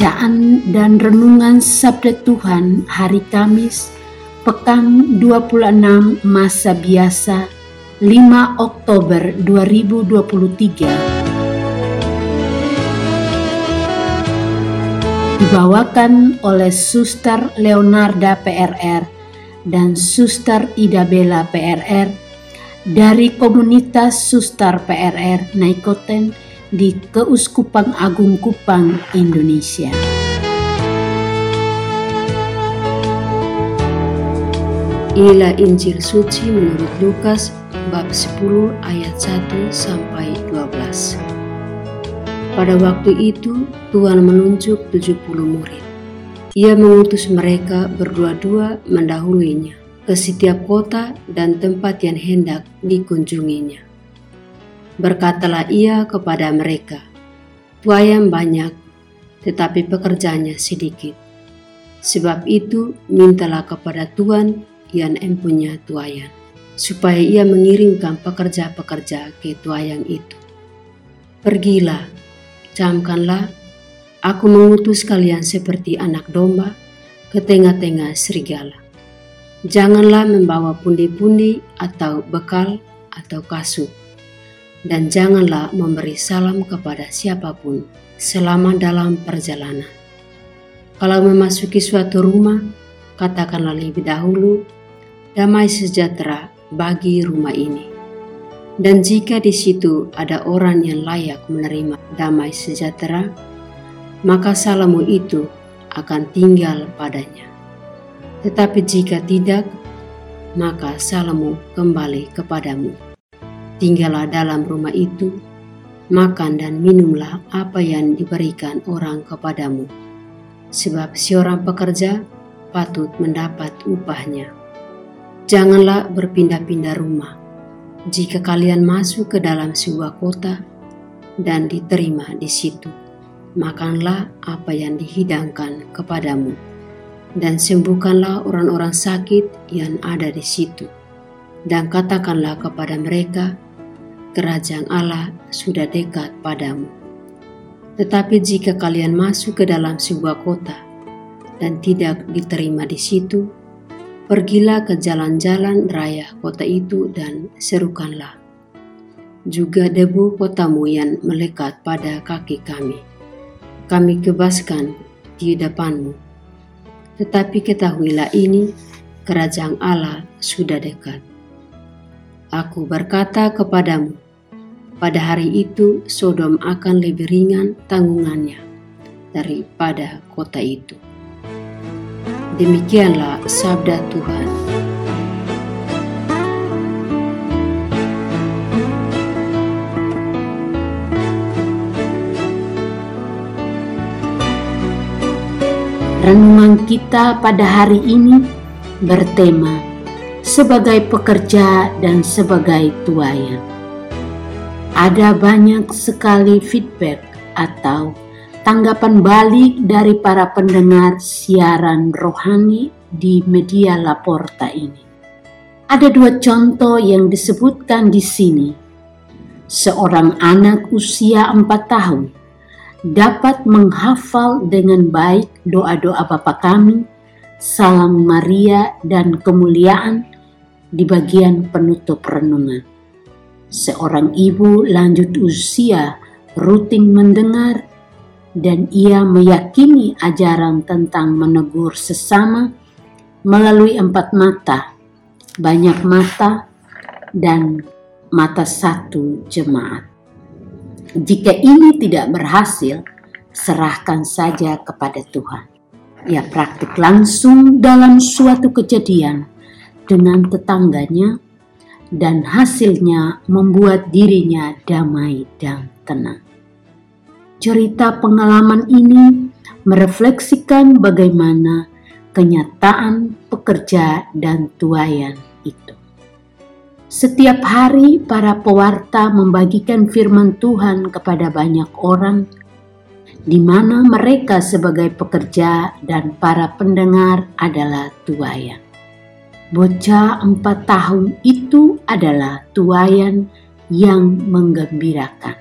Bacaan dan Renungan Sabda Tuhan Hari Kamis, Pekan 26 Masa Biasa, 5 Oktober 2023. Dibawakan oleh Suster Leonarda PRR dan Suster Ida Bella PRR dari komunitas Suster PRR Naikoten di Keuskupan Agung Kupang, Indonesia. Inilah Injil suci menurut Lukas bab 10 ayat 1 sampai 12. Pada waktu itu Tuhan menunjuk 70 murid. Ia mengutus mereka berdua-dua mendahuluinya ke setiap kota dan tempat yang hendak dikunjunginya. Berkatalah ia kepada mereka, Tuayan banyak, tetapi pekerjaannya sedikit. Sebab itu mintalah kepada Tuhan yang empunya tuayan, supaya ia mengirimkan pekerja-pekerja ke tuayan itu. Pergilah, camkanlah, aku mengutus kalian seperti anak domba ke tengah-tengah serigala. Janganlah membawa pundi-pundi atau bekal atau kasut dan janganlah memberi salam kepada siapa pun selama dalam perjalanan. Kalau memasuki suatu rumah, katakanlah lebih dahulu, damai sejahtera bagi rumah ini. Dan jika di situ ada orang yang layak menerima damai sejahtera, maka salammu itu akan tinggal padanya. Tetapi jika tidak, maka salammu kembali kepadamu tinggallah dalam rumah itu, makan dan minumlah apa yang diberikan orang kepadamu. Sebab seorang pekerja patut mendapat upahnya. Janganlah berpindah-pindah rumah. Jika kalian masuk ke dalam sebuah kota dan diterima di situ, makanlah apa yang dihidangkan kepadamu, dan sembuhkanlah orang-orang sakit yang ada di situ. Dan katakanlah kepada mereka, kerajaan Allah sudah dekat padamu. Tetapi jika kalian masuk ke dalam sebuah kota dan tidak diterima di situ, pergilah ke jalan-jalan raya kota itu dan serukanlah. Juga debu kotamu yang melekat pada kaki kami. Kami kebaskan di depanmu. Tetapi ketahuilah ini, kerajaan Allah sudah dekat. Aku berkata kepadamu, pada hari itu Sodom akan lebih ringan tanggungannya daripada kota itu. Demikianlah sabda Tuhan. Renungan kita pada hari ini bertema sebagai pekerja dan sebagai tuayan. Ada banyak sekali feedback atau tanggapan balik dari para pendengar siaran rohani di media Laporta ini. Ada dua contoh yang disebutkan di sini. Seorang anak usia empat tahun dapat menghafal dengan baik doa-doa Bapa kami, salam Maria dan kemuliaan di bagian penutup renungan. Seorang ibu lanjut usia rutin mendengar dan ia meyakini ajaran tentang menegur sesama melalui empat mata, banyak mata, dan mata satu jemaat. Jika ini tidak berhasil, serahkan saja kepada Tuhan. Ia praktik langsung dalam suatu kejadian dengan tetangganya dan hasilnya membuat dirinya damai dan tenang. Cerita pengalaman ini merefleksikan bagaimana kenyataan pekerja dan tuayan itu. Setiap hari para pewarta membagikan firman Tuhan kepada banyak orang di mana mereka sebagai pekerja dan para pendengar adalah tuayan. Bocah empat tahun itu adalah tuayan yang menggembirakan.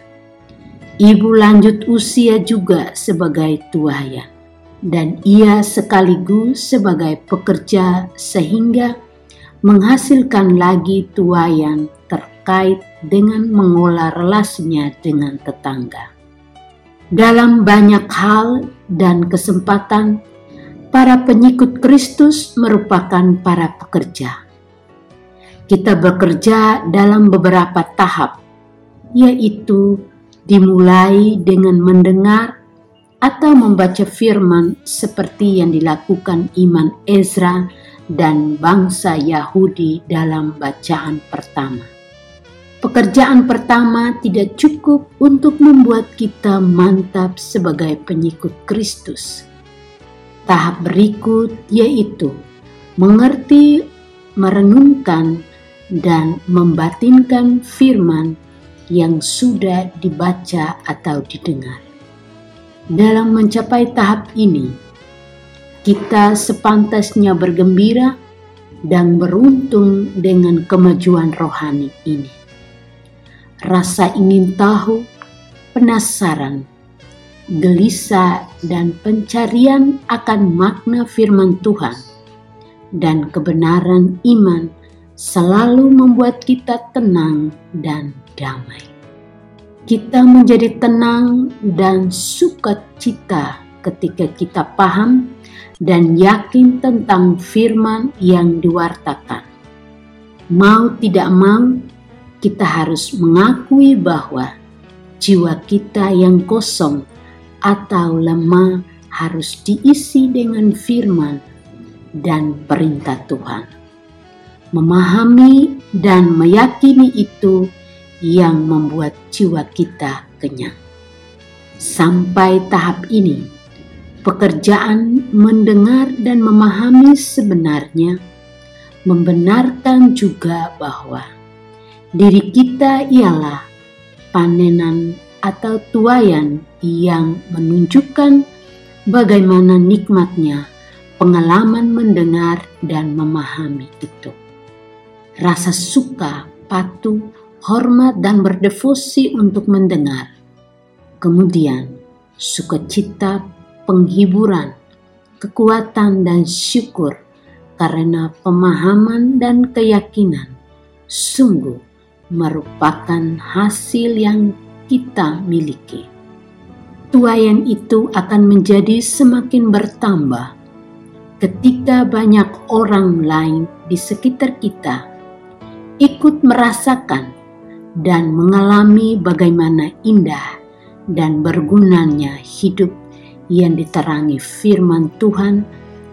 Ibu lanjut usia juga sebagai tuayan, dan ia sekaligus sebagai pekerja sehingga menghasilkan lagi tuayan terkait dengan mengolah relasinya dengan tetangga. Dalam banyak hal dan kesempatan, para pengikut Kristus merupakan para pekerja. Kita bekerja dalam beberapa tahap, yaitu dimulai dengan mendengar atau membaca firman seperti yang dilakukan iman Ezra dan bangsa Yahudi dalam bacaan pertama Pekerjaan pertama tidak cukup untuk membuat kita mantap sebagai pengikut Kristus. Tahap berikut yaitu mengerti, merenungkan, dan membatinkan firman yang sudah dibaca atau didengar. Dalam mencapai tahap ini, kita sepantasnya bergembira dan beruntung dengan kemajuan rohani ini rasa ingin tahu, penasaran, gelisah, dan pencarian akan makna firman Tuhan dan kebenaran iman selalu membuat kita tenang dan damai. Kita menjadi tenang dan sukacita ketika kita paham dan yakin tentang firman yang diwartakan. Mau tidak mau, kita harus mengakui bahwa jiwa kita yang kosong atau lemah harus diisi dengan firman dan perintah Tuhan. Memahami dan meyakini itu yang membuat jiwa kita kenyang. Sampai tahap ini, pekerjaan mendengar dan memahami sebenarnya membenarkan juga bahwa Diri kita ialah panenan atau tuayan yang menunjukkan bagaimana nikmatnya pengalaman mendengar dan memahami itu. Rasa suka, patuh, hormat, dan berdevosi untuk mendengar. Kemudian, sukacita, penghiburan, kekuatan, dan syukur karena pemahaman dan keyakinan sungguh merupakan hasil yang kita miliki. Tuayan itu akan menjadi semakin bertambah ketika banyak orang lain di sekitar kita ikut merasakan dan mengalami bagaimana indah dan bergunanya hidup yang diterangi firman Tuhan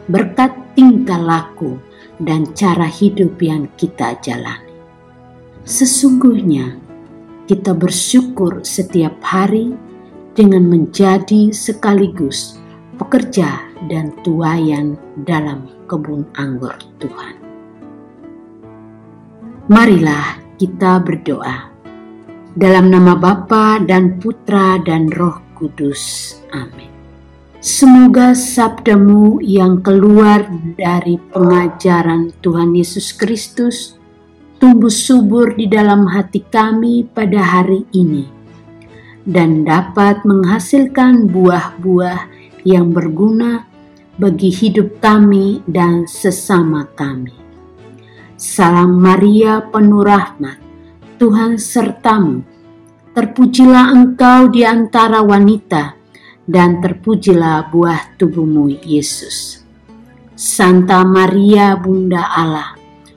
berkat tingkah laku dan cara hidup yang kita jalani. Sesungguhnya kita bersyukur setiap hari dengan menjadi sekaligus pekerja dan tuayan dalam kebun anggur Tuhan. Marilah kita berdoa. Dalam nama Bapa dan Putra dan Roh Kudus. Amin. Semoga sabdamu yang keluar dari pengajaran Tuhan Yesus Kristus tumbuh subur di dalam hati kami pada hari ini dan dapat menghasilkan buah-buah yang berguna bagi hidup kami dan sesama kami. Salam Maria penuh rahmat, Tuhan sertamu. Terpujilah engkau di antara wanita, dan terpujilah buah tubuhmu, Yesus. Santa Maria Bunda Allah,